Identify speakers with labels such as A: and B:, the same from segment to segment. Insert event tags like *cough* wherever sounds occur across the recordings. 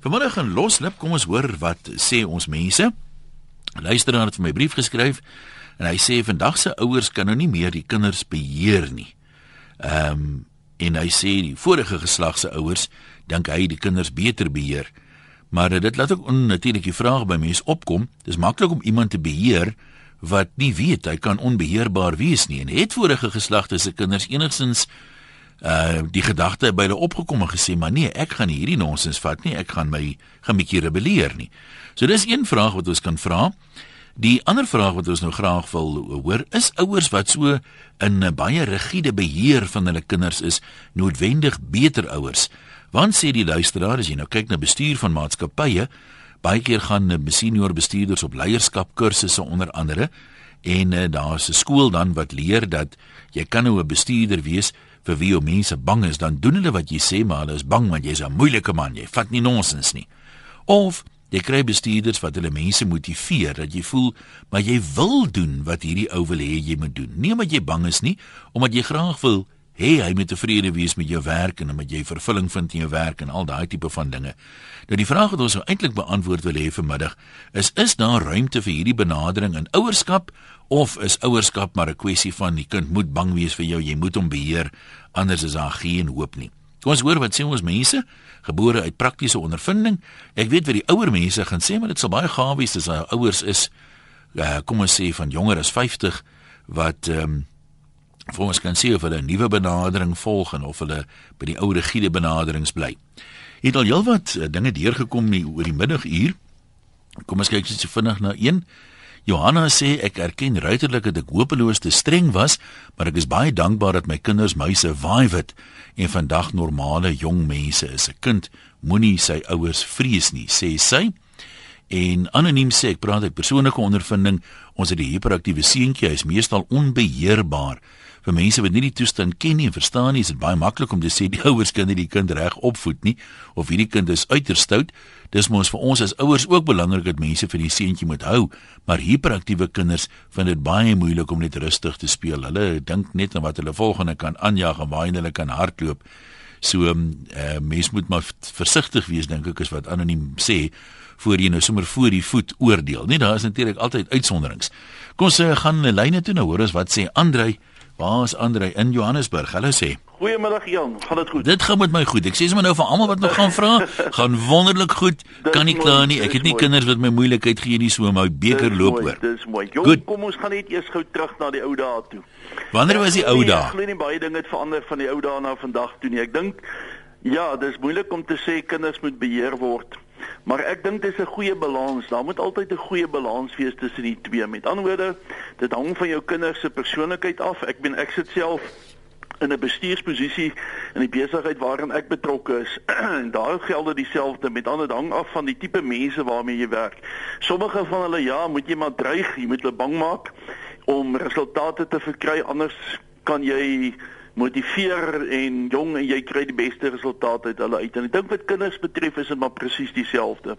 A: Vanmiddag in Loslip, kom ons hoor wat sê ons mense. Luisteraar het vir my brief geskryf en hy sê vandag se ouers kan nou nie meer die kinders beheer nie. Ehm um, en hy sê die vorige geslag se ouers dink hy die kinders beter beheer. Maar dit laat ook onnatuurlik die vraag by mense opkom. Dis maklik om iemand te beheer wat nie weet hy kan onbeheerbaar wees nie en het vorige geslagte se kinders enigsins uh die gedagte by hulle opgekom en gesê maar nee, ek gaan hierdie nonsens vat nie, ek gaan my gaan 'n bietjie rebelleer nie. So dis een vraag wat ons kan vra. Die ander vraag wat ons nou graag wil hoor, is ouers wat so in 'n baie rigiede beheer van hulle kinders is, noodwendig beter ouers? Want sê die luisteraar as jy nou kyk na bestuur van maatskappye, baie keer gaan senior bestuurders op leierskap kursusse onder andere en uh, daar's 'n skool dan wat leer dat jy kan nou 'n bestuurder wees vir wie ou mense bang is, dan doen hulle wat jy sê, maar hulle is bang want jy's 'n moeilike man, jy vat nie nonsens nie. Of jy kry bestuurders wat hulle mense motiveer dat jy voel maar jy wil doen wat hierdie ou wil hê jy moet doen. Nie omdat jy bang is nie, omdat jy graag wil hê hy moet tevrede wees met jou werk en omdat jy vervulling vind in jou werk en al daai tipe van dinge. Nou die vraag wat ons nou eintlik beantwoord wil hê vanmiddag is is daar ruimte vir hierdie benadering in ouerskap of is ouerskap maar 'n kwessie van die kind moet bang wees vir jou, jy moet hom beheer, anders is daar geen hoop nie. Kom ons hoor wat sê ons mense, gebore uit praktiese ondervinding. Ek weet wat die ouer mense gaan sê, maar dit sal baie gaaf wees as hulle ouers is uh, kom ons sê van jonger as 50 wat ehm um, vir ons kan sê of hulle 'n nuwe benadering volg en of hulle by die ou rigiede benaderings bly. Het al heelwat uh, dinge deurgekom nie oor die middaguur. Kom ons kyk net so vinnig na een. Johanna sê ek erken ruiterlik dat ek hopeloos te streng was, maar ek is baie dankbaar dat my kinders my survive het en vandag normale jong mense is. 'n Kind moenie sy ouers vrees nie, sê sy. En anoniem sê ek praat uit persoonlike ondervinding, ons het die hiperaktiewe seentjie, hy is meestal onbeheerbaar vir mense wat nie die toestand ken nie en verstaan nie, is dit baie maklik om te sê *laughs* die ouers kan nie die kind reg opvoed nie of hierdie kind is uiters stout. Dis mos vir ons as ouers ook belangrik dat mense vir die seentjie moet hou, maar hiperaktiewe kinders vind dit baie moeilik om net rustig te speel. Hulle dink net aan wat hulle volgende kan aanjaag en waar hulle kan hardloop. So ehm uh, mens moet maar versigtig wees dink ek is wat anoniem sê voor jy nou sommer voor die voet oordeel. Nee, daar is natuurlik altyd uitsonderings. Kom ons uh, gaan lyne toe nou hoor ons wat sê Andrei Baas Andre in Johannesburg. Hallo sê.
B: Goeiemiddag Jan, gaan dit goed?
A: Dit gaan met my goed. Ek sê sommer nou vir almal wat nog gaan vra, *laughs* gaan wonderlik goed. Kan nie kla nie. Ek het nie mooi. kinders wat my moeilikheid gee nie, so my beker loop oor.
B: Dis mooi. Jong, kom ons gaan net eers gou terug na die ou dae toe.
A: Wanneer was die ou dae?
B: Ek glo nie baie dinge het verander van die ou dae na vandag toe nie. Ek dink ja, dis moeilik om te sê kinders moet beheer word. Maar ek dink dis 'n goeie balans. Daar moet altyd 'n goeie balans wees tussen die twee. Met ander woorde, dit hang van jou kinders se persoonlikheid af. Ek ben ek sit self in 'n bestuursposisie in die besigheid waarin ek betrokke is. *clears throat* en daar geld dit dieselfde. Met ander hang af van die tipe mense waarmee jy werk. Sommige van hulle ja, moet jy maar dreig, jy moet hulle bang maak om resultate te verkry anders kan jy motiveer en jong en jy kry die beste resultate uit hulle uit. En ek dink wat kinders betref is dit maar presies dieselfde.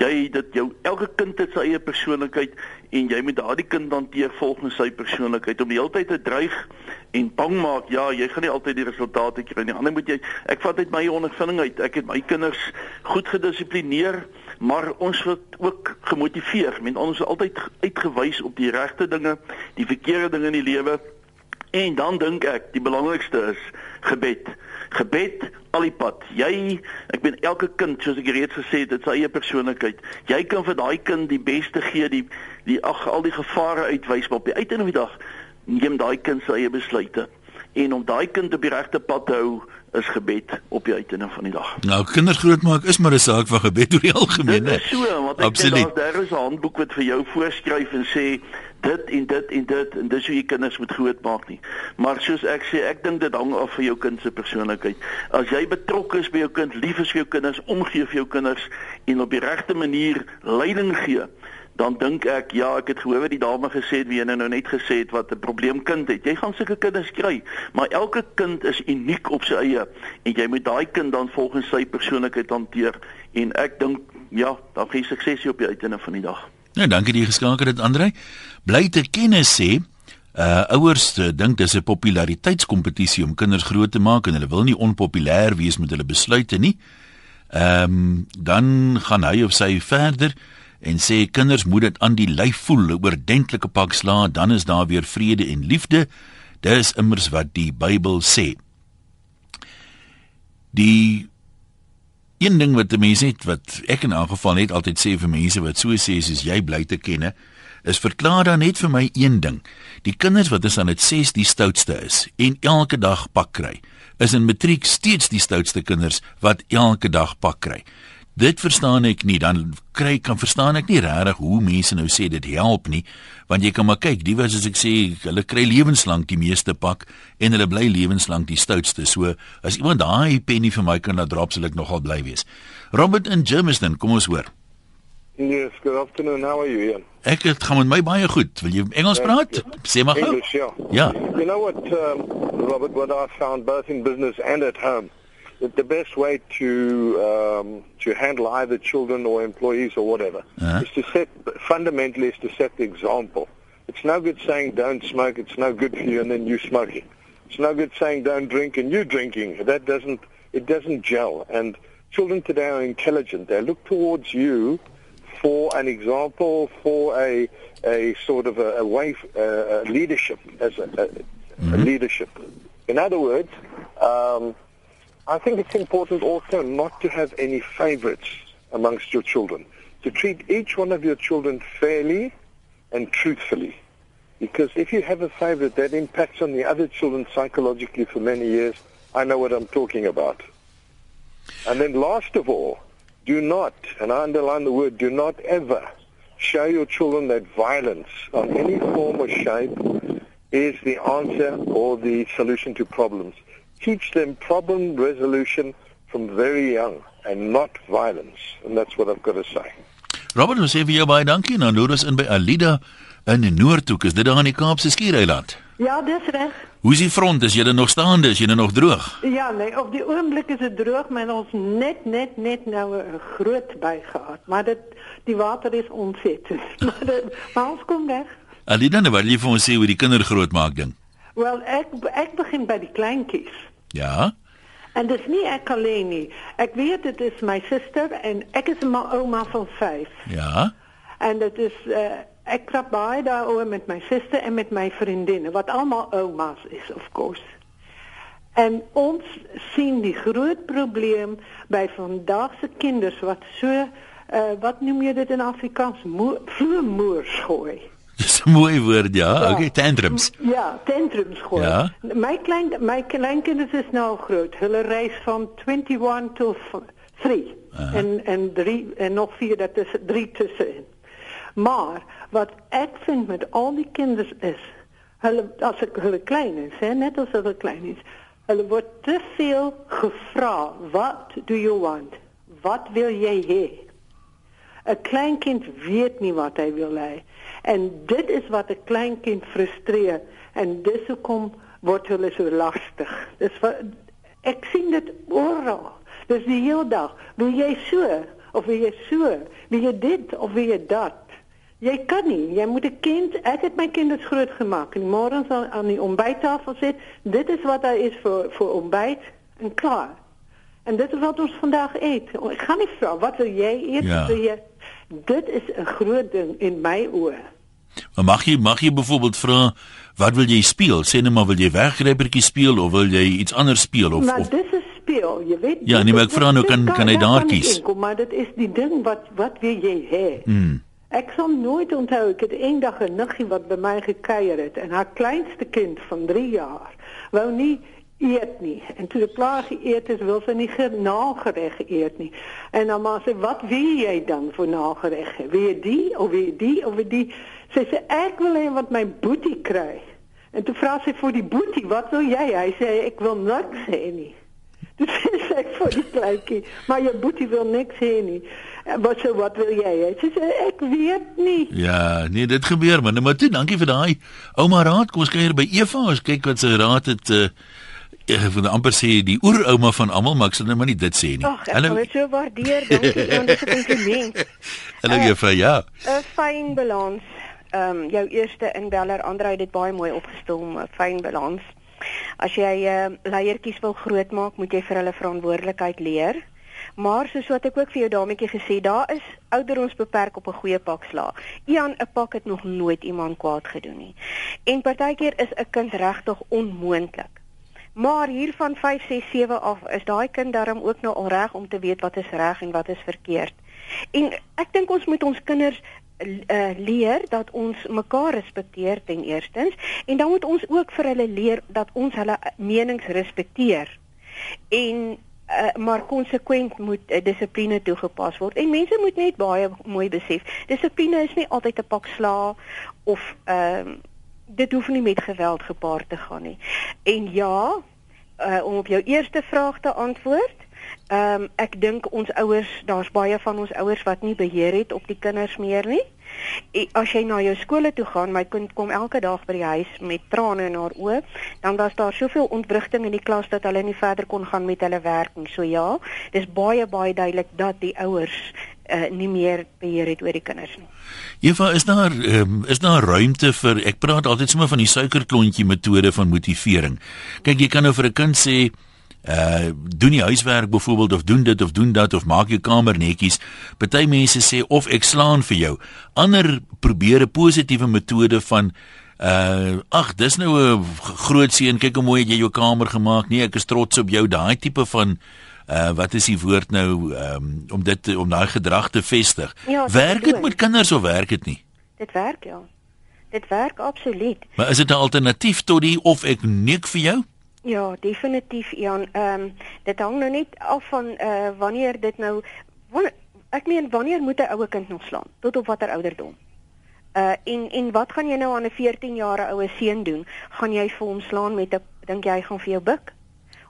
B: Jy dit jou elke kind het sy eie persoonlikheid en jy moet daardie kind hanteer volgens sy persoonlikheid om die hele tyd te dreig en bang maak. Ja, jy gaan nie altyd die resultate kry nie. Ander moet jy ek vat uit my ondervinding uit. Ek het my kinders goed gedissiplineer, maar ons word ook gemotiveer. Men ons is altyd uitgewys op die regte dinge, die verkeerde dinge in die lewe En dan dink ek die belangrikste is gebed. Gebed al die pad. Jy, ek ben elke kind soos ek reeds gesê het, dit sy eie persoonlikheid. Jy kan vir daai kind die beste gee, die die ag al die gevare uitwys, maar op die uiteinde van die dag neem daai kind sy eie besluite. En om daai kind op die regte pad te hou, is gebed op die uiteinde van die dag.
A: Nou kinders grootmaak is maar 'n saak van gebed oor die algemeen,
B: hè. So, want ek dink daar is 'n handboek wat vir jou voorskryf en sê dit en dit en dit en dis hoe jy kinders moet grootmaak nie. Maar soos ek sê, ek dink dit hang af van jou kind se persoonlikheid. As jy betrokke is by jou kind, lief is vir jou kinders, omgee vir jou kinders en op die regte manier leiding gee, dan dink ek ja, ek het gehoor wat die dame gesê het wie nou net gesê het wat 'n probleemkind het. Jy gaan sulke kinders kry, maar elke kind is uniek op sy eie en jy moet daai kind dan volgens sy persoonlikheid hanteer en ek dink ja, dan gee sukses op die uiteinde van die dag.
A: Nou, dankie dat jy geskakel het, Andre. Bly te kennis sê Uh ouers dink dis 'n populariteitskompetisie om kinders groot te maak en hulle wil nie onpopulêr wees met hulle besluite nie. Ehm um, dan gaan hy of sy verder en sê kinders moet dit aan die lyf voel, 'n oordentlike pak sla, dan is daar weer vrede en liefde. Dis immers wat die Bybel sê. Die een ding wat mense net wat ek in 'n geval net altyd sê vir mense wat so sê soos jy bly te kenne, is verklaar dan net vir my een ding. Die kinders wat is aan dit 6 die stoutste is en elke dag pak kry, is in matriek steeds die stoutste kinders wat elke dag pak kry. Dit verstaan ek nie, dan kry kan verstaan ek nie regtig hoe mense nou sê dit help nie, want jy kan maar kyk, die was as ek sê, hulle kry lewenslank die meeste pak en hulle bly lewenslank die stoutste. So as iemand daai penny vir my kan laat drop, sal ek nogal bly wees. Robert in Germiston, kom ons hoor.
C: Yes, good afternoon. How are you, Ian?
A: Ek het gaan met my baie goed. Wil jy Engels praat? Sê maar gou.
C: English, yeah.
A: Ja.
C: You know what, um, Robert, what I found both in business and at home, the best way to um, to handle either children or employees or whatever
A: Uh-huh.
C: is to set, fundamentally, is to set the example. It's no good saying don't smoke, it's no good for you, and then you smoking. It's no good saying don't drink and you drinking. That doesn't, it doesn't gel. And children today are intelligent. They look towards you for an example, for a a sort of a, a way, uh, a leadership as a, a, a leadership. In other words, um, I think it's important also not to have any favorites amongst your children. To treat each one of your children fairly and truthfully. Because if you have a favorite, that impacts on the other children psychologically for many years. I know what I'm talking about. And then last of all, do not, and I underline the word, do not ever show your children that violence on any form or shape is the answer or the solution to problems. Teach them problem resolution from very young and not violence. And that's what I've got to say.
A: Robert, ons sê vir jou baie dankie. Nou loer ons in by Alida in die Noordhoek. Is dit daar in die Kaapse Skiereiland?
D: Ja, dis reg.
A: Hoe is die front? Is julle nog staande? Is julle nog droog?
D: Ja, nee, op die oomblik is dit droog, maar ons net net net nou 'n groot by gehad. Maar dit die water is ontsettend. *laughs* maar, dit, maar ons kom reg.
A: Alida, nou wil jy vir ons sê hoe die kinder groot maak ding?
D: Wel, ek ek begin by die kleintjies.
A: Ja.
D: En dis nie ek alleen nie. Ek weet dit is my suster en ek is 'n ma- ouma van 5.
A: Ja.
D: En dit is uh, ek krap baie daaroor met my suster en met my vriendinne wat almal oumas is of course. En ons sien die groot probleem by vandag se kinders wat so uh, wat noem jy dit in Afrikaans Mo- vloermoers gooi.
A: Dis 'n mooi woord, ja.
D: Ja.
A: Okay, tantrums.
D: Ja, tantrums gooi.
A: Ja.
D: My klein my kleinkinders is nou groot. Hulle reis van 21 tot 3 en en 3 en nog 4 dat is 3 tussenin. Maar wat ek vind met al die kinders is hulle as ek hulle klein is, hè, net as hulle klein is, hulle word te veel gevra, what do you want? Wat wil jy hê? 'n Kleinkind weet nie wat hy wil hê. En dit is wat 'n kleinkind frustreer en dis hoekom word hulle so lastig. Dis wat ek sien dit oral. Dis die hele dag. Wil jy so of wil jy so? Wil jy dit of wil jy dat? Jy kan nie. Jy moet 'n kind, ek het my kinders groot gemaak en môre sal aan die ontbyttafel sit. Dit is wat daar is vir vir ontbyt en klaar. En dit is wat ons vandag eet. Ek gaan nie vra wat wil jy eet?
A: Ja.
D: Wil jy Dit is 'n groot ding in my oë.
A: Maar mag jy mag jy byvoorbeeld vra wat wil jy speel? Sê net maar wil jy weggrypertjie speel of wil jy iets anders speel of
D: maar
A: of
D: dis 'n speel, jy weet.
A: Ja, nee, maar
D: is-
A: ek vra nou, kan-
D: kan-
A: hy
D: daar
A: kies?
D: inkom, maar dit is die ding wat wat wil jy hê?
A: Hmm.
D: Ek sal nooit onthou ek het eendag 'n niggie wat by my gekuier het en haar kleinste kind van 3 jaar wou nie eet nie. En toe die klaar geëet is, wil sy nie ge- nagereg eet nie. En dan maar sê, "Wat wil jy dan vir nagereg? Wil jy die of wil jy die of wil jy die?" Sy sê, "Ek wil hê wat my boetie kry." En toe vra sy vir die boetie, "Wat wil jy?" Hy sê, "Ek wil niks hê nie." Dit *laughs* sê ek vir die kleintjie, maar jou boetie wil niks hê nie. En Wat sê wat wil jy? hê? Sy sê ek weet nie.
A: Ja, nee, dit gebeur man. Nou, Maar toe, dankie vir daai ouma raad. Kom ons kuier by Eva. Ons kyk wat sy raad het uh ek wil amper sê die oerouma van almal, maar ek sal nou maar nie dit sê nie.
E: Ag, ek kan dit so waardeer. Dankie, *laughs* dis 'n kompliment.
A: Hallo juffrou, ja.
E: 'n Fyn balans. Ehm um, jou eerste inbeller Andre het dit baie mooi opgestel, 'n fyn balans. As jy uh, leiertjies wil grootmaak, moet jy vir hulle verantwoordelikheid leer. Maar soos wat ek ook vir jou dametjie gesê, daar is ouderdoms beperk op 'n goeie pak sla. Ian 'n pak het nog nooit iemand kwaad gedoen nie. En partykeer is 'n kind regtig onmoontlik. Maar hier van 5, 6, 7 af is daai kind darm ook nou al reg om te weet wat is reg en wat is verkeerd. En ek dink ons moet ons kinders uh, leer dat ons mekaar respekteer ten eerstens en dan moet ons ook vir hulle leer dat ons hulle menings respekteer. En uh, maar konsekwent moet uh, dissipline toegepas word. En mense moet net baie mooi besef, dissipline is nie altyd 'n pak sla of ehm uh, dit hoef nie met geweld gepaard te gaan nie. En ja, uh, om op jou eerste vraag te antwoord, Ehm um, ek dink ons ouers, daar's baie van ons ouers wat nie beheer het op die kinders meer nie. As jy na jou skole toe gaan, my kind kom elke dag by die huis met trane in haar oë, dan was daar soveel ontwrigting in die klas dat hulle nie verder kon gaan met hulle werk nie. So ja, dis baie baie duidelik dat die ouers uh, nie meer beheer het oor die kinders nie.
A: Eva, is daar um, is daar ruimte vir ek praat altyd sommer van die suikerklontjie metode van motivering. Kyk, jy kan nou vir 'n kind sê uh doen die huiswerk byvoorbeeld of doen dit of doen dat of maak jou kamer netjies. Party mense sê of ek slaan vir jou. Ander probeer 'n positiewe metode van uh ag, dis nou 'n groot seën. Kyk hoe mooi het jy jou kamer gemaak. Nee, ek is trots op jou. Daai tipe van uh wat is die woord nou um, om dit om daai gedrag te vestig. Ja, werk dit met kinders of werk dit nie?
E: Dit werk ja. Dit werk absoluut.
A: Maar is dit 'n alternatief tot die of ek neek vir jou?
E: Ja, definitief Jan. Ehm um, dit hang nou net af van uh, wanneer dit nou wanneer, ek meen wanneer moet 'n ouer kind nog slaan? Tot op watter ouderdom? Uh en en wat gaan jy nou aan 'n 14 jarige oue seun doen? Gaan jy vir hom slaan met 'n dink jy hy gaan vir jou buik?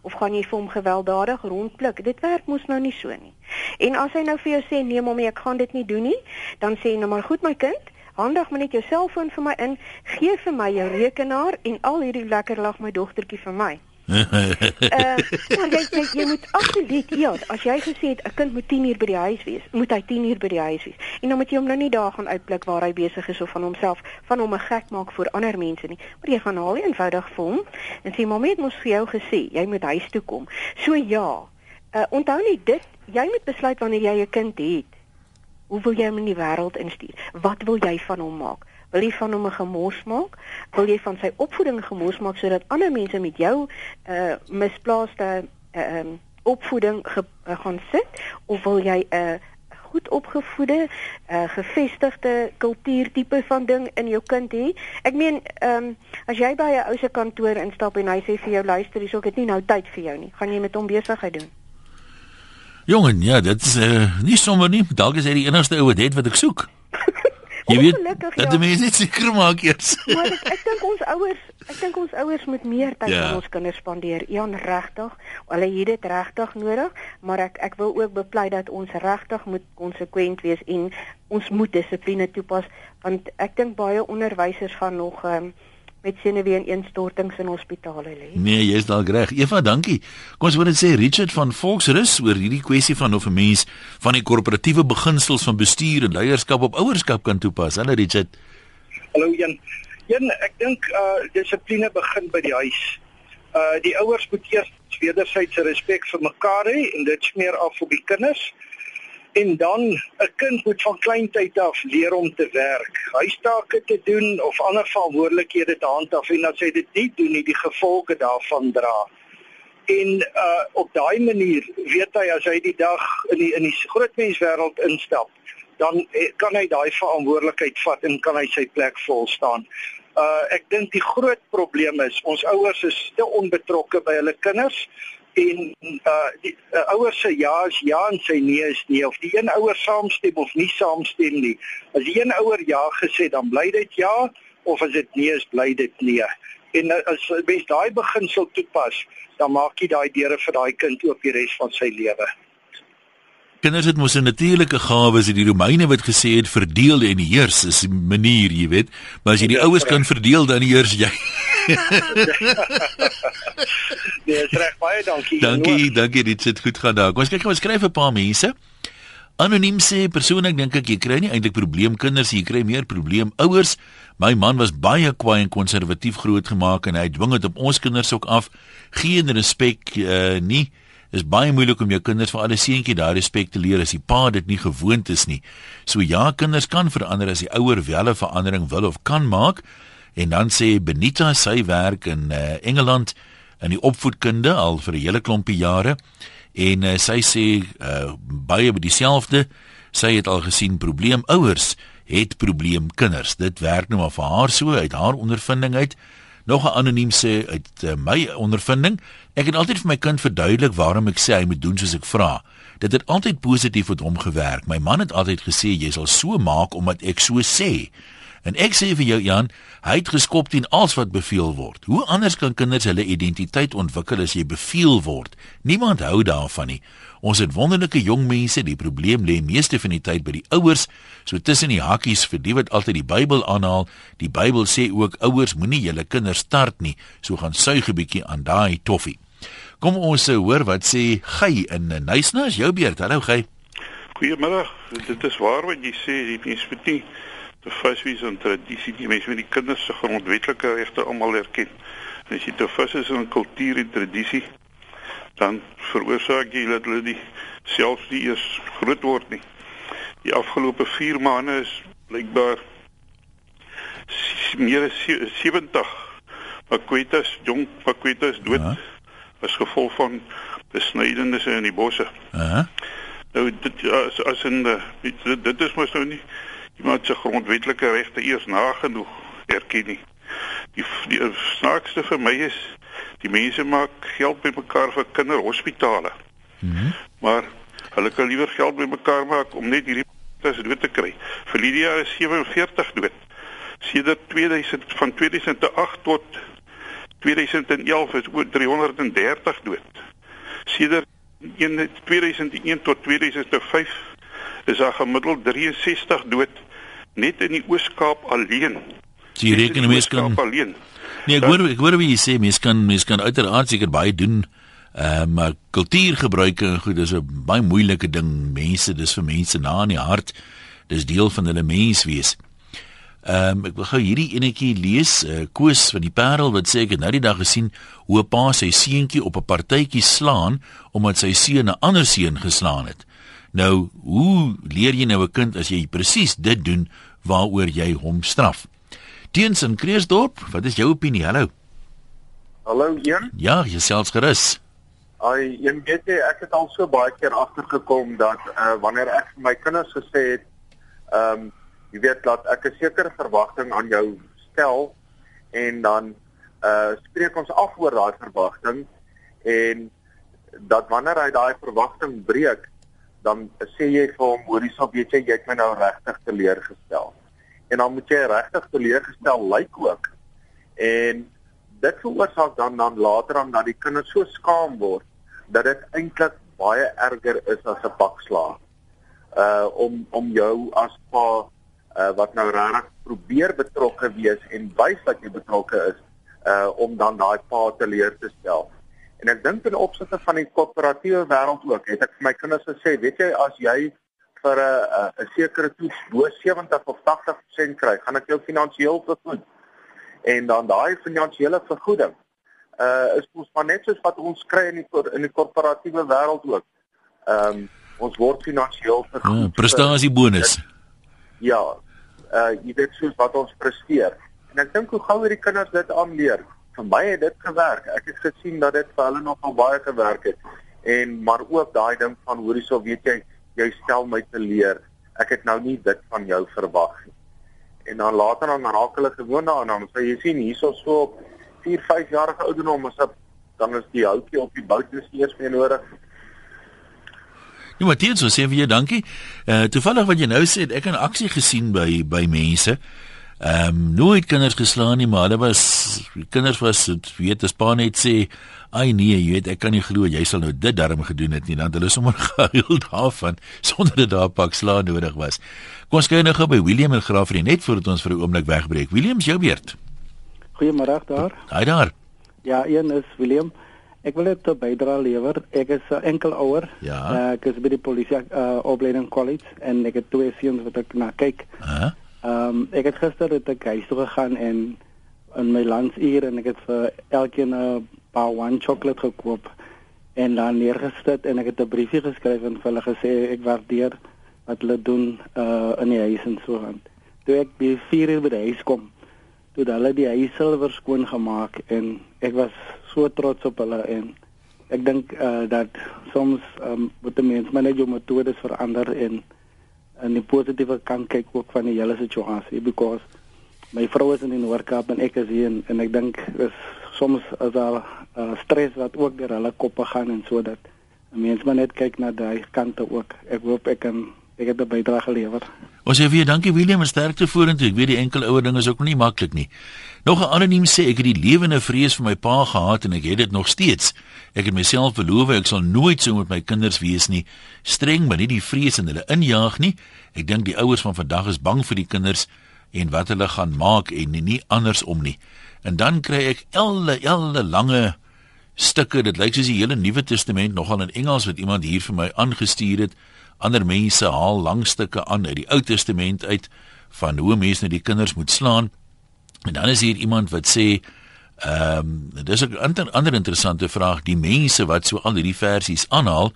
E: Of gaan jy vir hom gewelddadig rondpluk? Dit werk mos nou nie so nie. En as hy nou vir jou sê nee mommy, ek gaan dit nie doen nie, dan sê jy nou maar goed my kind, Handig maar net jou selfoon vir my in, gee vir my jou rekenaar en al hierdie lekker lag my dogtertjie vir my. Uh, maar jy, jy jy moet absoluut ja, as jy gesê het 'n kind moet 10 uur by die huis wees, moet hy 10 uur by die huis wees. En dan moet jy hom nou nie daar gaan uitblik waar hy besig is of van homself van hom 'n gek maak vir ander mense nie. Maar jy gaan haal eenvoudig vir hom en sê mamma het mos vir jou gesê jy moet huis toe kom. So ja, uh, onthou net dit, jy moet besluit wanneer jy 'n kind het. Hoe wil jy hom in die wêreld instuur? Wat wil jy van hom maak? Wil jy van hom 'n gemors maak? Wil jy van sy opvoeding gemors maak sodat ander mense met jou uh misplaaste uh um opvoeding ge, uh, gaan sit of wil jy 'n uh, goed opgevoede, uh gevestigde kultuurtipe van ding in jou kind hê? Ek meen, ehm um, as jy by 'n ou se kantoor instap en hy sê vir jou luister, hier's ook dit nie nou tyd vir jou nie. Gaan jy met hom besigheid doen?
A: Jongen, ja, dit is uh, nie sommer nie. Dalk is hy die enigste ou wat het wat ek soek. Jy weet, dat ja. mense net seker maak eers.
E: maar ek, ek dink ons ouers, ek dink ons ouers moet meer tyd ja. aan ons kinders spandeer. Jan regtig, hulle het dit regtig nodig, maar ek ek wil ook bepleit dat ons regtig moet konsekwent wees en ons moet dissipline toepas want ek dink baie onderwysers gaan nog um, met senuwee-ineenstortings in hospitale lê.
A: Nee, jy's dalk reg. Eva, dankie. Kom ons hoor net sê Richard van Volksrus oor hierdie kwessie van of 'n mens van die korporatiewe beginsels van bestuur en leierskap op ouerskap kan toepas. Hallo Richard.
F: Hallo Jan. Jan, ek dink uh dissipline begin by die huis. Uh die ouers moet eers wederwysige respek vir mekaar hê en dit smeer af op die kinders en dan 'n kind moet van kleintyd af leer om te werk, huistake te doen of ander verantwoordelikhede te handhaaf en as hy dit nie doen nie, die gevolge daarvan dra. En uh op daai manier weet hy as hy die dag in die in die grootmenswêreld instap, dan eh, kan hy daai verantwoordelikheid vat en kan hy sy plek vol staan. Uh ek dink die groot probleem is ons ouers is te onbetrokke by hulle kinders en uh die uh, ouers se ja is ja en sy nee is nee of die een ouer saamstem of nie saamstem nie. As die een ouer ja gesê dan bly dit ja of as dit nee is bly dit nee. En uh, as mens daai beginsel toepas, dan maak jy daai deure vir daai kind oop die res van sy lewe.
A: Kinders het mos 'n natuurlike gawe, as die Romeine wat gesê het verdeel en heers is 'n manier, jy weet. Maar as jy die oues kan verdeel, dan heers jy.
F: Nee, reg baie dankie.
A: Dankie, dankie, dit het goed gaan daar. Ons kyk gou, ons skryf 'n paar mense. Anoniem sê persoonlik dink ek jy kry nie eintlik probleem kinders, jy kry meer probleem ouers. My man was baie kwaai en konservatief grootgemaak en hy dwing dit op ons kinders ook af. Geen respek uh, nie is baie moeilik om jou kinders vir alle seentjie daai respek te leer as die pa dit nie gewoond is nie. So ja, kinders kan verander as die ouer wel 'n verandering wil of kan maak. En dan sê Benita sy werk in uh, Engeland in die opvoedkunde al vir 'n hele klompie jare en uh, sy sê uh, baie by dieselfde. Sy het al gesien probleem ouers het probleem kinders. Dit werk nou maar vir haar so uit haar ondervinding uit. Nog 'n anoniem sê uit uh, my ondervinding, ek het altyd vir my kind verduidelik waarom ek sê hy moet doen soos ek vra. Dit het altyd positief met hom gewerk. My man het altyd gesê jy sal so maak omdat ek so sê. En ek sê vir jou Jan, hy het geskop teen alles wat beveel word. Hoe anders kan kinders hulle identiteit ontwikkel as jy beveel word? Niemand hou daarvan nie. Ons het wonderlike jong mense, die probleem lê meeste van die tyd by die ouers. So tussen die hakies vir die wat altyd die Bybel aanhaal, die Bybel sê ook ouers moenie julle kinders start nie. So gaan suig 'n bietjie aan daai toffie. Kom ons se hoor wat sê Gey in Nysna, is jou beurt. Hallo Gey.
G: Goeiemôre. Dit is waar wat jy sê, die mens moet nie te vaswees aan tradisie nie. Mense moet die kinders se grondwetlike regte almal erken. En as jy te vas is aan kultuur en tradisie, dan veroorsaak jy dat hulle nie selfs nie eers groot word nie. Die afgelope 4 maande is blykbaar meer as 70 Makwetas, jong Makwetas dood -huh. as gevolg van besnydenisse in die bosse. -huh. Nou dit as as in dit, dit is mos nou nie iemand se grondwetlike regte eers nagenoeg erken nie. Die die snaakste vir my is die mense maak geld bymekaar vir kinderhospitale. Mm maar hulle kan liewer geld bymekaar maak om net hierdie mense dood te kry. Vir Lydia is 47 dood. Sedert 2000 van 2008 tot 2011 is oor 330 dood. Sedert 2001 tot 2005 is daar gemiddeld 63 dood net in die Oos-Kaap alleen.
A: Jy reken mens kan alleen. Nee, ek hoor ek hoor wie jy sê mens kan mens kan uiteraard seker baie doen. Ehm uh, maar kultuurgebruike en goed is 'n baie moeilike ding. Mense, dis vir mense na in die hart. Dis deel van hulle menswees. Ehm um, ek wil gou hierdie enetjie lees. Uh, Koos van die Parel wat sê ek het nou die dag gesien hoe 'n pa sy seentjie op 'n partytjie slaan omdat sy seun 'n ander seun geslaan het. Nou, hoe leer jy nou 'n kind as jy presies dit doen waaroor jy hom straf? Teens in Kreersdorp, wat is jou opinie? Hallo.
H: Hallo, een?
A: Ja, jouself gerus.
H: Ai, een weet jy, ek het al so baie keer agtergekom dat uh wanneer ek vir my kinders gesê het, ehm um, jy weet dat ek 'n sekere verwagting aan jou stel en dan uh spreek ons af oor daai verwagting en dat wanneer hy daai verwagting breek, dan sê jy vir hom, hoorie, sal weet jy, jy het my nou regtig teleurgestel en dan moet jy regtig teleurgestel lyk ook. En dit veroorsaak dan dan later dan dat die kinders so skaam word dat dit eintlik baie erger is as 'n pak slaag. Uh om om jou as pa uh wat nou regtig probeer betrokke wees en wys dat jy betrokke is uh om dan daai pa teleur te stel. En ek dink in opsigte van die korporatiewe wêreld ook, het ek vir my kinders gesê, weet jy as jy vir 'n 'n sekere toets bo 70 of 80% kry, gaan ek jou finansiëel vergoed. En dan daai finansiële vergoeding uh is mos maar net soos wat ons kry in die in die korporatiewe wêreld ook. Ehm um, ons word finansiëel vergoed.
A: Ja, prestasiebonus.
H: Ja. Uh jy weet soos wat ons presteer. En ek dink hoe gouer die kinders dit aanleer. Vir my het dit gewerk. Ek het gesien dat dit vir hulle nogal baie gewerk het. En maar ook daai ding van hoorie sou weet jy jy stel my te leer. Ek het nou nie dit van jou verwag nie. En dan later dan raak hulle gewoond daaraan. Dan sê jy sien hierso so op 4, 5 jarige ouderdom is dit dan is die houtjie op die bout is eers meer nodig.
A: Ja, dit so sê vir jou dankie. Uh, toevallig wat jy nou sê, ek het 'n aksie gesien by by mense. Ehm um, nooit kinders geslaan nie, maar hulle was kinders was weet as pa net sê Ai nee, jy weet ek kan nie glo jy sal nou dit darm gedoen het nie. Dan hulle sommer *laughs* gehuil daarvan sonder dat daar pak slaan nodig was. Kom ons kyk nou gou by William en Graafrie net voordat ons vir 'n oomblik wegbreek. William, jou beurt.
I: Goeiemôre daar.
A: Haai daar.
I: Ja, een is Willem. Ek wil net 'n bydrae lewer. Ek is 'n enkel ouer.
A: Ja.
I: Uh, ek is by die polisie uh, opleiding college en ek het twee seuns wat ek na kyk.
A: Hæ?
I: Ehm um, ek het gister het ek huis toe gegaan en in my landsuur en ek het vir elkeen 'n paar one chocolate gekoop en dan neergesit en ek het 'n briefie geskryf en vir hulle gesê ek waardeer wat hulle doen uh in die huis en so aan. Toe ek by 4 uur by die huis kom, toe hulle die huis silwer skoon gemaak en ek was so trots op hulle en ek dink uh dat soms um moet die mens maar net jou metodes verander en en die positiewe kant kyk ook van die hele situasie because my vrou is in die Noord-Kaap en ek is hier en, en ek dink is soms as daar uh, stres wat ook deur hulle koppe gaan en sodat mense maar net kyk na daai kante ook. Ek hoop ek kan ek het 'n bydrae gelewer.
A: Ons sê vir dankie Willem en sterkte vorentoe. Ek weet die enkel ouer ding is ook nie maklik nie. Nog 'n anoniem sê ek het die lewende vrees vir my pa gehad en ek het dit nog steeds. Ek het myself beloof ek sal nooit so met my kinders wees nie. Streng, maar nie die vrees in hulle injaag nie. Ek dink die ouers van vandag is bang vir die kinders en wat hulle gaan maak en nie, nie andersom nie. En dan kry ek elle elle lange stukke. Dit lyk soos die hele Nuwe Testament nogal in Engels wat iemand hier vir my aangestuur het ander mense haal lang stukke aan uit die Ou Testament uit van hoe mense net die kinders moet slaan. En dan is hier iemand wat sê ehm um, dis 'n ander, ander interessante vraag, die mense wat so al hierdie versies aanhaal,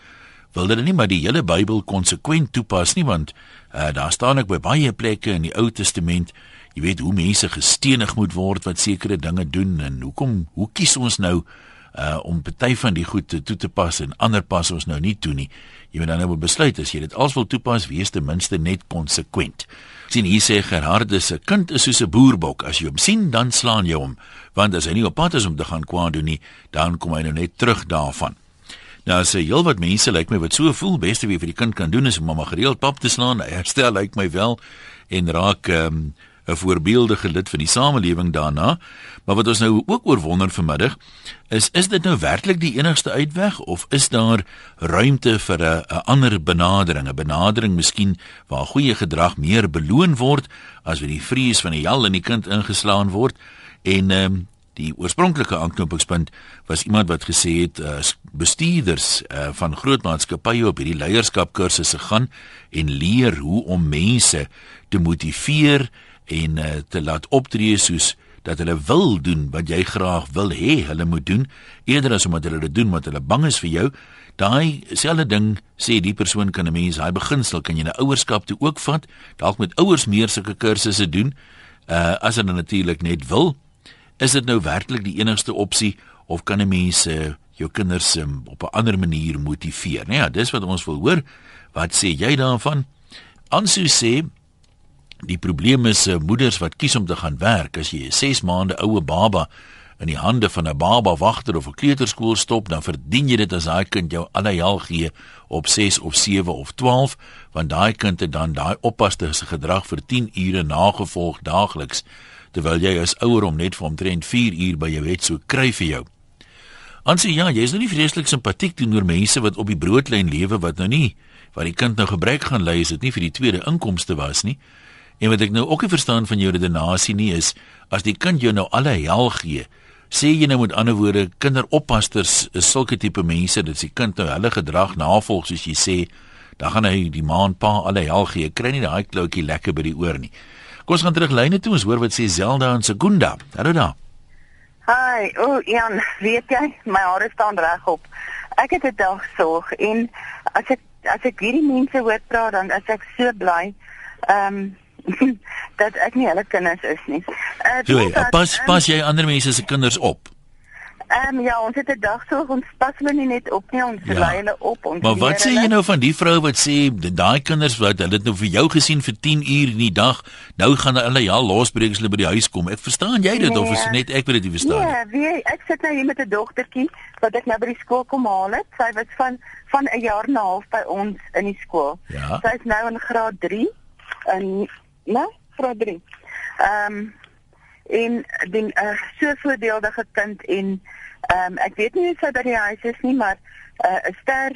A: wil hulle nie maar die hele Bybel konsekwent toepas nie want uh, daar staan ek by baie plekke in die Ou Testament jy weet hoe mense gestenig moet word wat sekere dinge doen en hoekom hoe kies ons nou uh om party van die goed toe te pas en ander pas ons nou nie toe nie. Jy moet dan nou besluit as jy dit als wil toepas, wees ten minste net konsekwent. Sien hier sê Gerhard se kind is soos 'n boerbok, as jy hom sien dan slaan jy hom, want as hy nie op pad is om te gaan kwaad doen nie, dan kom hy nou net terug daarvan. Nou sê heel wat mense lyk like my wat so voel, beste wie vir die kind kan doen is om hom gereeld pap te slaan. Herstel lyk like my wel en raak ehm um, 'n voorbeeldige lid van die samelewing daarna. Maar wat ons nou ook oor wonder vanmiddag is is dit nou werklik die enigste uitweg of is daar ruimte vir 'n 'n ander benadering, 'n benadering miskien waar goeie gedrag meer beloon word as wat die vrees van die hel in die kind ingeslaan word en um, die oorspronklike aanknopingspunt was iemand wat gesê het uh, bestuurders uh, van groot maatskappye op hierdie leierskapkursusse gaan en leer hoe om mense te motiveer en uh, te laat optree soos dat hulle wil doen wat jy graag wil hê hulle moet doen eerder as omdat hulle dit doen wat hulle bang is vir jou. Daai selfde ding sê die persoon kan 'n mens daai beginsel kan jy 'n ouerskap toe ook vat dalk met ouers meer sulke kursusse doen. Uh, as hulle natuurlik net wil is dit nou werklik die enigste opsie of kan 'n mens uh, jou kinders um, op 'n ander manier motiveer? Nee ja dis wat ons wil hoor. Wat sê jy daarvan? Ansu sê Die probleem is se uh, moeders wat kies om te gaan werk as jy 'n 6 maande oue baba in die hande van 'n baba wagter of 'n kleuterskool stop, dan verdien jy dit as daai kind jou alle hel gee op 6 of 7 of 12, want daai kind het dan daai oppaste se gedrag vir 10 ure nagevolg daagliks, terwyl jy as ouer om net vir omtrent 4 uur by jou het so kry vir jou. Ansie, ja, jy is nou nie vreeslik simpatiek teenoor mense wat op die broodlyn lewe wat nou nie wat die kind nou gebrek gaan ly is dit nie vir die tweede inkomste was nie. En wat ek nou ook nie verstaan van jou redenasie nie is as die kind jou nou alle hel gee, sê jy nou met ander woorde kinderoppasters is sulke tipe mense dat as die kind nou hulle gedrag navolg soos jy sê, dan gaan hy die ma en pa alle hel gee. Kry nie daai kloutjie lekker by die oor nie. Kom ons gaan terug lyne toe ons hoor wat sê Zelda en Segunda. Hallo daar.
J: Hi, o oh, Jan, weet jy, my hare staan regop. Ek het 'n dag sorg en as ek as ek hierdie mense hoor praat dan is ek so bly. Ehm um, *laughs* dat ek nie hulle kinders is nie.
A: Uh, so, dat, pas um, pas jy ander mense se kinders op?
J: Ehm um, ja, ons het 'n dag so ons pas hulle nie net op nie, ons ja. lei hulle op ons
A: Maar wat sê jy nou van die vrou wat sê daai kinders wat hulle het nou vir jou gesien vir 10 uur in die dag, nou gaan hulle ja losbreek as hulle by die huis kom. Ek verstaan jy dit nee, of is dit net ek wat dit nie verstaan
J: nie? Ja, wie ek sit nou hier met 'n dogtertjie wat ek nou by die skool kom haal het. Sy was van van 'n jaar en 'n half by ons in die skool. Ja. Sy is nou in graad 3 en né, graad 3. Ehm um, en die uh, so voordelige kind en ehm um, ek weet nie of sy by die huis is nie, maar eh, 'n uh, ster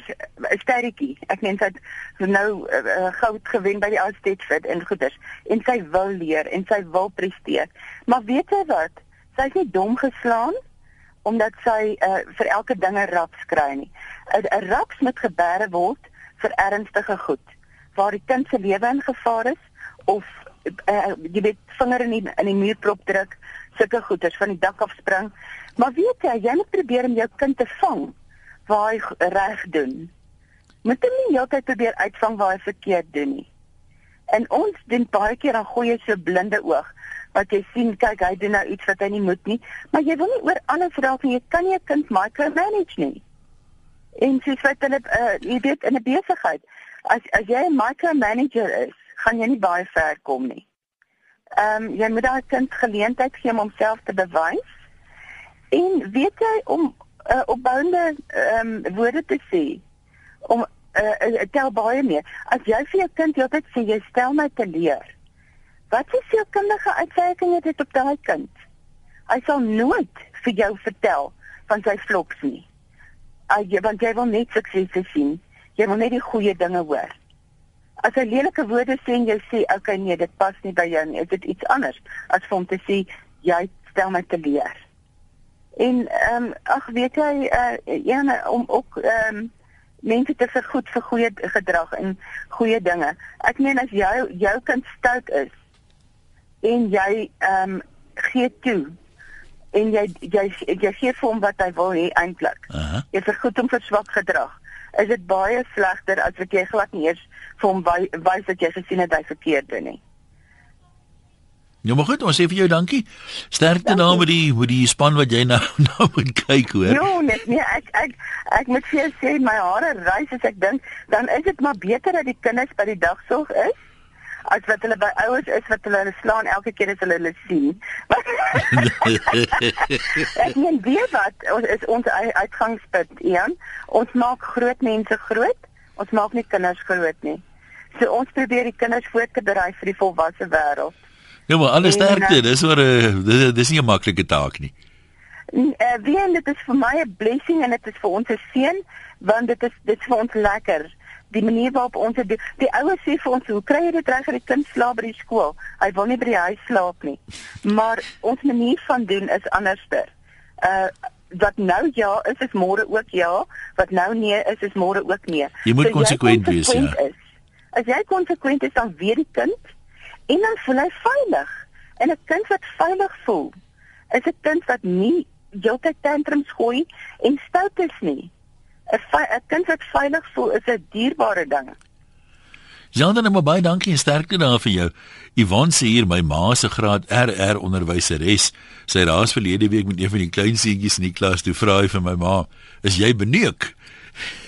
J: 'n sterretjie. Ek meen sy het nou uh, goud gewen by die Oudtsted en goeders en sy wil leer en sy wil presteer. Maar weet jy wat? Sy's nie dom geslaan omdat sy uh, vir elke ding 'n raps kry nie. 'n Raps moet gebeere word vir ernstige goed waar die kind se lewe in gevaar is of uh, jy weet vinger in die in die muurprop druk, sulke goeters van die dak af spring. Maar weet jy, jy moet probeer om jou kind te vang waar hy reg doen. Moet hom nie heeltyd probeer uitvang waar hy verkeerd doen nie. En ons doen baie keer dan gooi jy so blinde oog wat jy sien kyk hy doen nou iets wat hy nie moet nie, maar jy wil nie oor alles raak nie. Jy kan nie 'n kind micromanage nie. En sies wat hulle uh, jy weet in 'n besigheid, as as jy 'n micromanager is, gaan jy nie baie ver kom nie. Ehm um, jy moet daai kind geleentheid gee om homself te bewys. En weet jy om uh, opbouende ehm um, woorde te sê om uh, uh, tel baie meer. As jy vir jou kind altyd sê jy stel my te leer. Wat is jou kindige uitwerking het dit op daai kind? Hy sal nooit vir jou vertel van sy flops nie. Ai, want jy wil net sukses sien. Jy wil net die goeie dinge hoor. As hy lelike woorde sê en jy sê, "Oké, okay, nee, dit pas nie by jou nie." Is dit iets anders as vir hom te sê, "Jy stel my te leer." En ehm um, ag weet jy uh ja om ook ehm um, mense te vergoed vir goeie gedrag en goeie dinge. Ek meen as jou jou kind stout is en jy ehm um, gee toe en jy jy jy gee vir hom wat hy wil hê eintlik. Uh -huh. Jy vergoed hom vir swak gedrag. Is dit baie slegter as wat jy glad nie eers vir hom wys dat jy gesien het hy verkeerd doen nie.
A: Ja, maar goed, ons sê vir jou dankie. Sterkte nou met die met die span wat jy nou *laughs* nou moet kyk hoor.
J: Ja, net nee, ek ek ek moet vir jou sê my hare rys as ek dink, dan is dit maar beter dat die kinders by die dagsorg is as wat hulle by ouers is wat hulle slaan elke keer as hulle hulle sien. *laughs* *laughs* ek meen weet wat ons is ons uitgangspunt, Ian. Ons maak groot mense groot. Ons maak nie kinders groot nie. So ons probeer die kinders voor te berei vir die volwasse wêreld.
A: Ja, maar alles sterkte, dis oor 'n dis, dis nie 'n maklike taak nie.
J: En uh, weet dit is vir my 'n blessing en dit is vir ons 'n seën want dit is dit is vir ons lekker die manier waarop ons dit die ouers sê vir ons hoe kry jy dit reg dat die kind slaap by die skool? Hy wil nie by die huis slaap nie. Maar ons manier van doen is anderster. Uh wat nou ja is is môre ook ja, wat nou nee is is môre ook nee.
A: Jy moet so konsekwent wees ja. Is,
J: as jy konsekwent is dan weet die kind en dan voel hy veilig. En 'n kind wat veilig voel, is 'n kind wat nie heeltyd tantrums gooi en stout is nie. 'n kind wat veilig voel is 'n dierbare ding.
A: Janda net baie dankie en sterkte daar vir jou. Yvonne sê hier my ma se graad RR onderwyseres. Sy het laas verlede week met een van die klein seentjies in die klas toe vra hy vir my ma, "Is jy beneuk?"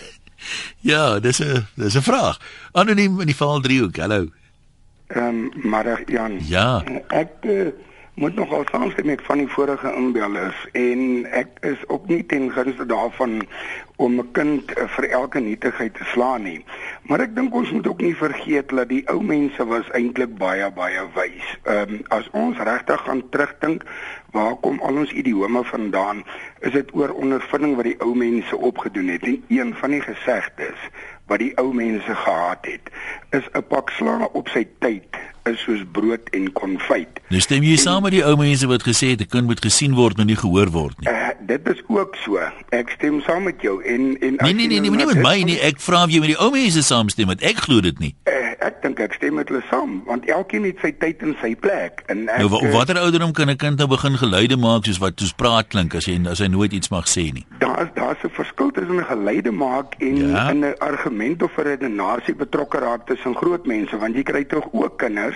A: *laughs* ja, dis 'n dis 'n vraag. Anoniem in die val 3 ook. Hallo.
K: Ehm, um, maar Jan.
A: Ja.
K: Ek uh, moet nogal saamstem met van die vorige inbellers en ek is ook nie ten gunste daarvan om 'n kind eh, vir elke nietigheid te slaan nie. Maar ek dink ons moet ook nie vergeet dat die ou mense was eintlik baie baie wys. Ehm um, as ons regtig gaan terugdink, waar kom al ons idiome vandaan? Is dit oor ondervinding wat die ou mense opgedoen het? En een van die gesegdes wat die ou mense gehad het, is 'n pak sla op sy tyd is soos brood en konfyt.
A: Nou stem jy saam met die ou mense wat gesê het 'n kind moet gesien word, maar nie gehoor word nie.
K: Uh, dit is ook so. Ek stem saam met jou en en
A: Nee nee nee, nee, nie met my nie. Ek vra of jy met die ou mense saamstem, want ek glo dit nie.
K: Uh, ek dink ek stem met hulle saam, want elkeen het sy tyd en sy plek. En ek
A: Nou eh, watter ouderdom kan 'n kind nou begin geluide maak soos wat soos praat klink as jy as hy nooit iets mag sê nie?
K: Daar's daar's 'n verskil tussen 'n geluide maak en ja? 'n argument of 'n redenasie betrokke raak tussen groot mense, want jy kry tog ook kinders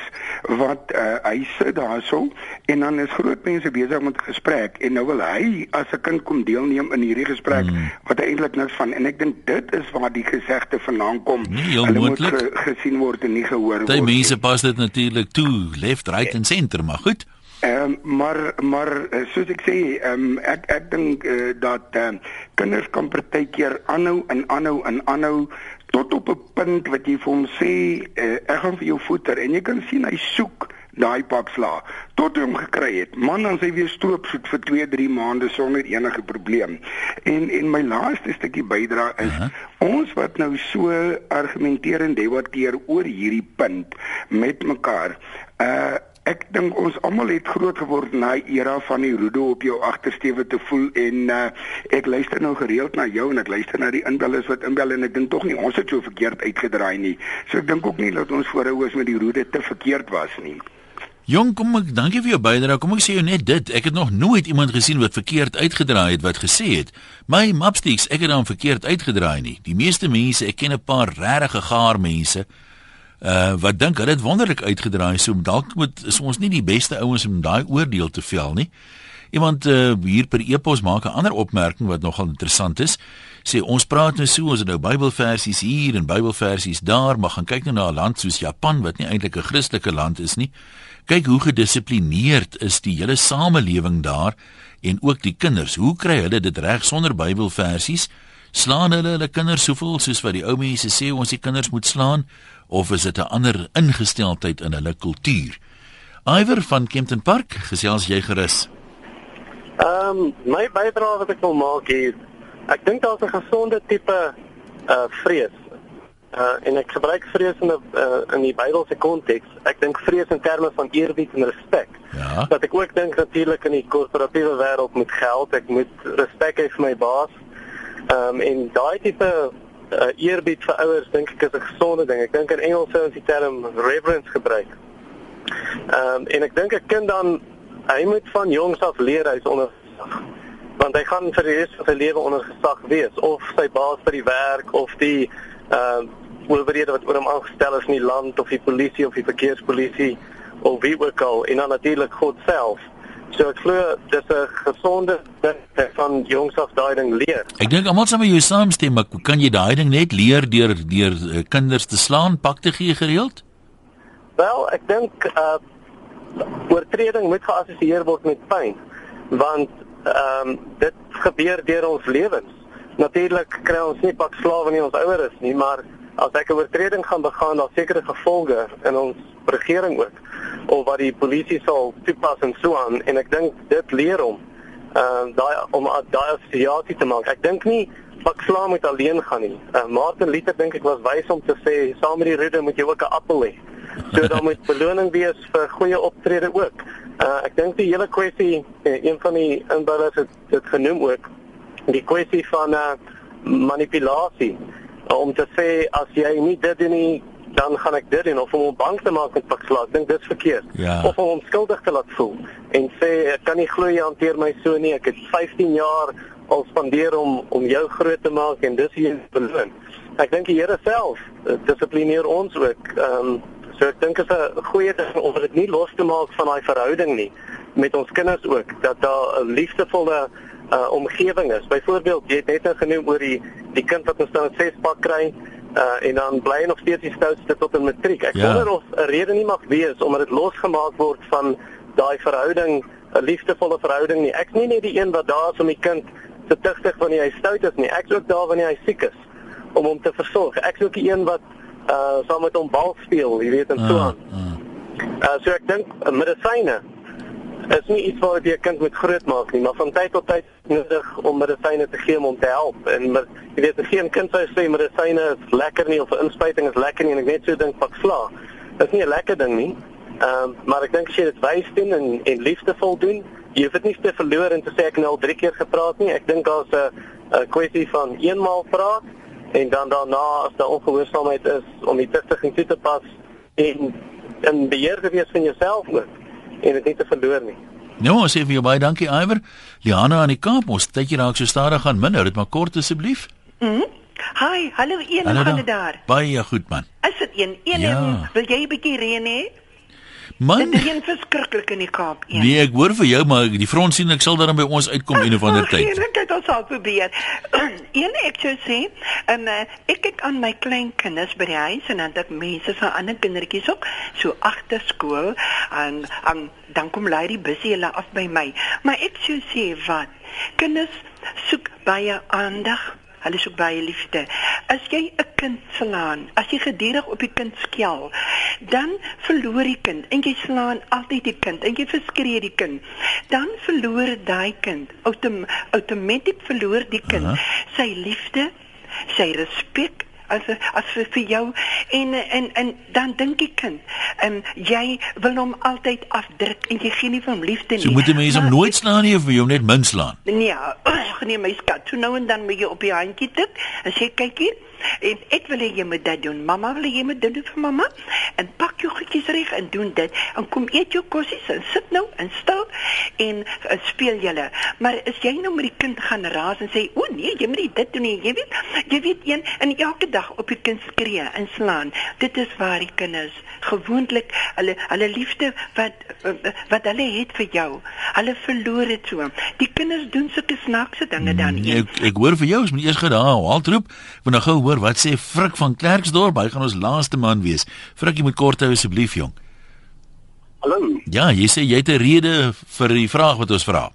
K: wat uh, hy sit daarso en dan is groot mense besig met 'n gesprek en nou wil hy as 'n kind kom deelneem in hierdie gesprek hmm. wat eintlik niks van en ek dink dit is waar die gesegde vandaan kom.
A: Nee, Hulle moet ge,
K: gesien word en nie gehoor word.
A: Die mense pas dit natuurlik toe, left, right en center, maar goed.
K: Ehm um, maar maar eh, soos ek sê, ehm um, ek ek dink uh, dat ehm uh, kinders kan partykeer aanhou en aanhou en aanhou tot op 'n punt wat jy vir hom sê uh, ek gaan vir jou voeter en jy kan sien hy soek daai pak sla tot hom gekry het. Man dan sy weer stroop soet vir 2 3 maande sonder enige probleem. En en my laaste stukkie bydra is uh -huh. ons wat nou so argumenteer en debatteer oor hierdie punt met mekaar uh Ek dink ons almal het groot geword na die era van die roede op jou agtersteewe te voel en uh, ek luister nou gereeld na jou en ek luister na die inbellers wat inbel en ek dink tog nie ons het so verkeerd uitgedraai nie. So ek dink ook nie dat ons voorhou is met die roede te verkeerd was nie.
A: Jong, kom ek dankie vir jou bydrae. Kom ek sê jou net dit. Ek het nog nooit iemand gesien wat verkeerd uitgedraai het wat gesê het, "My mapsticks, ek het dan verkeerd uitgedraai nie." Die meeste mense, ek ken 'n paar regte gaar mense, uh wat dink hulle het wonderlik uitgedraai. So dalk moet is ons nie die beste ouens om daai oordeel te vel nie. Iemand uh, hier per e-pos maak 'n ander opmerking wat nogal interessant is. Sê ons praat nou so, ons het nou Bybelversies hier en Bybelversies daar, maar gaan kyk nou na 'n land soos Japan wat nie eintlik 'n Christelike land is nie. Kyk hoe gedissiplineerd is die hele samelewing daar en ook die kinders. Hoe kry hulle dit reg sonder Bybelversies? Slaan hulle hulle kinders soveel soos wat die ou mense sê ons die kinders moet slaan of is dit 'n ander ingesteldheid in hulle kultuur? Iwer van Kempton Park, gesels jy gerus?
L: Ehm um, my bydrae wat ek wil maak hier, ek dink daar's 'n gesonde tipe uh vrees. Uh en ek gebruik vrees in 'n uh, in die Bybelse konteks. Ek dink vrees in terme van eerbied en respek. Ja. Dat ek ook dink natuurlik in die korporatiewe wêreld met geld, ek moet respek hê vir my baas. Ehm um, en daai tipe uh, eerbied vir ouers dink ek is 'n gesonde ding. Ek dink in Engels sou ons die term reverence gebruik. Ehm um, en ek dink 'n kind dan hy moet van jongs af leer hy's onder gesag. Want hy gaan vir die res van sy lewe onder gesag wees of sy baas by die werk of die ehm uh, owerhede wat oor hom aangestel is in die land of die polisie of die verkeerspolisie of wie ook al en dan natuurlik God self. So ek glo dis 'n gesonde ding van jongs af daai ding leer.
A: Ek dink almal sal met jou saamstem, maar kan jy daai ding net leer deur deur uh, kinders te slaan, pak te gee gereeld?
L: Wel, ek dink uh oortreding moet geassosieer word met pyn want ehm um, dit gebeur deur ons lewens. Natuurlik kry ons nie pak slawe nie ons ouers is nie, maar as ek 'n oortreding gaan begaan, daar sekere gevolge in ons regering ook of wat die polisie sal toepas en so aan en ek dink dit leer hom ehm uh, daai om daai assosiasie te maak. Ek dink nie pak slawe moet alleen gaan nie. Uh, Martin Luther dink ek was wys om te sê saam met die roede moet jy ook 'n appel hê. So dan moet beloning wees vir goeie optrede ook. Uh, ek dink die hele kwessie uh, een van die inbouers het dit genoem ook die kwessie van uh, manipulasie om te sê as jy nie dit doen nie dan gaan ek dit doen of om hom bang te maak met pakslag. Ek dink dit is verkeerd. Ja. Of om hom skuldig te laat voel en sê ek kan nie glo jy hanteer my so nie. Ek het 15 jaar al spandeer om om jou groot te maak en dis hier beloon. Ek dink die Here self uh, dissiplineer ons ook. Ehm um, So ek dink is 'n goeie ding om dit nie los te maak van daai verhouding nie met ons kinders ook dat daar 'n liefdevolle uh, omgewing is. Byvoorbeeld, jy het net nou genoem oor die die kind wat ons dan 'n 6 pak kry uh, en dan bly hy nog steeds die stoutste tot in matriek. Ek ja. wonder of 'n rede nie mag wees omdat dit losgemaak word van daai verhouding, 'n liefdevolle verhouding nie. Ek nie net die een wat daar is om die kind te tugtig wanneer hy stout is nie. Ek is ook daar wanneer hy siek is om hom te versorg. Ek is ook die een wat uh saam met hom bal speel, jy weet en so ah, aan. Uh, uh so ek dink uh, medisyne is nie iets wat jy kind moet groot maak nie, maar van tyd tot tyd nodig om medisyne te gee om hom te help. En maar jy weet geen kind sou sê medisyne is lekker nie of 'n inspuiting is lekker nie en ek net so dink pak sla. Dit is nie 'n lekker ding nie. Ehm um, maar ek dink as jy dit wys doen en en liefdevol doen, jy hoef dit nie te verloor en te sê ek het nou al 3 keer gepraat nie. Ek dink daar's 'n 'n kwessie van eenmaal praat en dan daarna as daar ongehoorsaamheid is om die tussiging toe te pas en in beheer te wees van jouself ook en dit nie te verloor nie.
A: Nou, ons sê vir jou baie dankie Iwer. Liana aan die Kaap, ons tydjie raak so stadig gaan min, hou dit maar kort asseblief.
M: Mhm. Mm Hi, hallo een van die daar.
A: Baie goed man.
M: Is dit een? Een ja. wil jy 'n bietjie reën hê?
A: Man,
M: dit is verskriklik in die Kaap.
A: Een. Nee, ek hoor vir jou, maar die front sien ek sal dan by ons uitkom een of ander *laughs* tyd.
M: Nee, kyk ons sal probeer. *clears throat* een ek sou sê, en uh, ek kyk aan my klein kinders by die huis en dan dat mense so ander kindertjies ook so agter skool en, en dan kom lei die busie hulle af by my. Maar ek sou sê wat? Kinders soek baie aandag Hulle soek baie liefde. As jy 'n kind slaan, as jy gedurig op die kind skel, dan verloor die kind en jy slaan altyd die kind en jy verskree die kind. Dan verloor daai kind outom outomaties verloor die kind uh -huh. sy liefde, sy respek as as vir, vir jou en en en dan dink ek kind en jy wil hom altyd afdruk en jy gee nie van liefde nie.
A: So moet jy mense hom nooit slaan nie of jy hom net min slaan.
M: Nee, ja, *clears throat* nee my skat, so nou en dan moet jy op die handjie tik en sê kyk hier En ek wil hê jy moet dit doen. Mamma wil hê jy moet dit doen vir mamma. En pak jou goedjies reg en doen dit. En kom eet jou kossies en sit nou en stil en uh, speel julle. Maar as jy nou met die kind gaan raas en sê, "O nee, jy moet dit doen nie." Jy weet, jy weet een en elke dag op die kind skree en slaan. Dit is waar die kinders gewoonlik hulle hulle liefde wat wat hulle het vir jou. Hulle verloor dit so. Die kinders doen sulke snaakse dinge dan.
A: Mm, ek ek hoor vir jou, ons moet eers gaan daar haltroep. Ek wil nou gou hoor wat sê Frik van Klerksdorp. Hy gaan ons laaste man wees. Frik, jy moet kort hou asseblief, jong.
N: Hallo.
A: Ja, jy sê jy het 'n rede vir die vraag wat ons vra.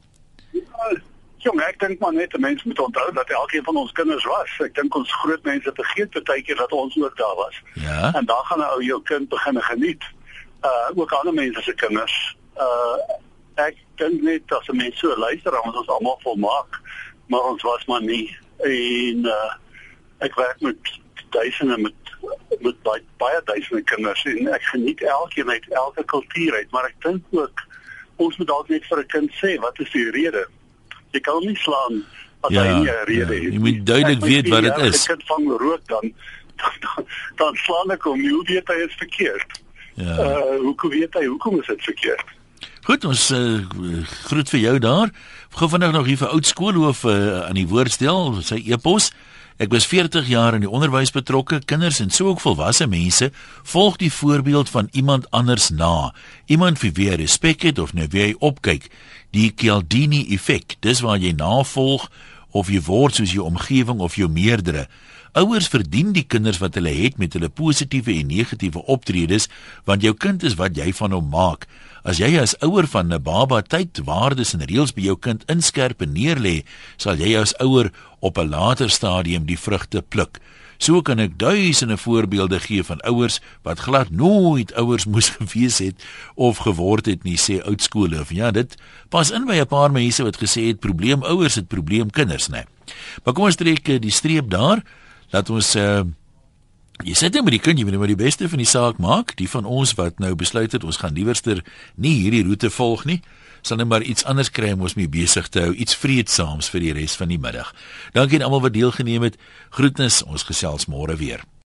N: Jong, ek dink maar net 'n mens moet onthou dat elkeen van ons kinders was. Ek dink ons groot mense vergeet baie keer dat ons ook daar was.
A: Ja.
N: En dan gaan 'n ou jou kind begin geniet. Uh ook ander mense se kinders. Uh ek dink net as 'n mens so luister, ons is almal volmaak, maar ons was maar nie en uh ek werk met duisende met met baie baie duisende kinders en ek geniet elkeen uit elke kultuur uit, maar ek dink ook ons moet dalk net vir 'n kind sê wat is die rede? Jy kan hom nie slaan as
A: Ja,
N: hy nie 'n rede
A: ja,
N: het.
A: jy moet duidelik weet wat dit is.
N: As 'n kind vang rook dan dan, dan, dan slaan ek hom, hoe weet hy is verkeerd?
A: Ja.
N: Uh hoe weet hy hoekom is dit verkeerd?
A: Goed, ons uh, groet vir jou daar. Gou vinnig nog hier vir oud skoolhoof uh, aan die woord stel, sy epos. Ek was 40 jaar in die onderwys betrokke. Kinders en sou ook volwasse mense volg die voorbeeld van iemand anders na. Iemand vir wie jy respek het of na wie jy opkyk. Die Cialdini effek. Dis waar jy navolg of jy word soos jou omgewing of jou meerdere. Ouers verdien die kinders wat hulle het met hulle positiewe en negatiewe optredes, want jou kind is wat jy van hom maak. As jy as ouer van 'n baba tyd waardes en reëls by jou kind inskerp en neerlê, sal jy as ouer op 'n later stadium die vrugte pluk. So kan ek duisende voorbeelde gee van ouers wat glad nooit ouers *laughs* moes gewees het of geword het nie, sê oudskole. Ja, dit pas in by 'n paar mense wat gesê het probleem ouers het probleem kinders, né? Maar kom ons trek eh, die streep daar. Laat ons uh, Jy sê dit met die kind, jy moet nou maar die beste van die saak maak. Die van ons wat nou besluit het ons gaan liewerster nie hierdie roete volg nie, sal net maar iets anders kry om ons mee besig te hou, iets vreedsaams vir die res van die middag. Dankie aan almal wat deelgeneem het. Groetnis, ons gesels môre weer.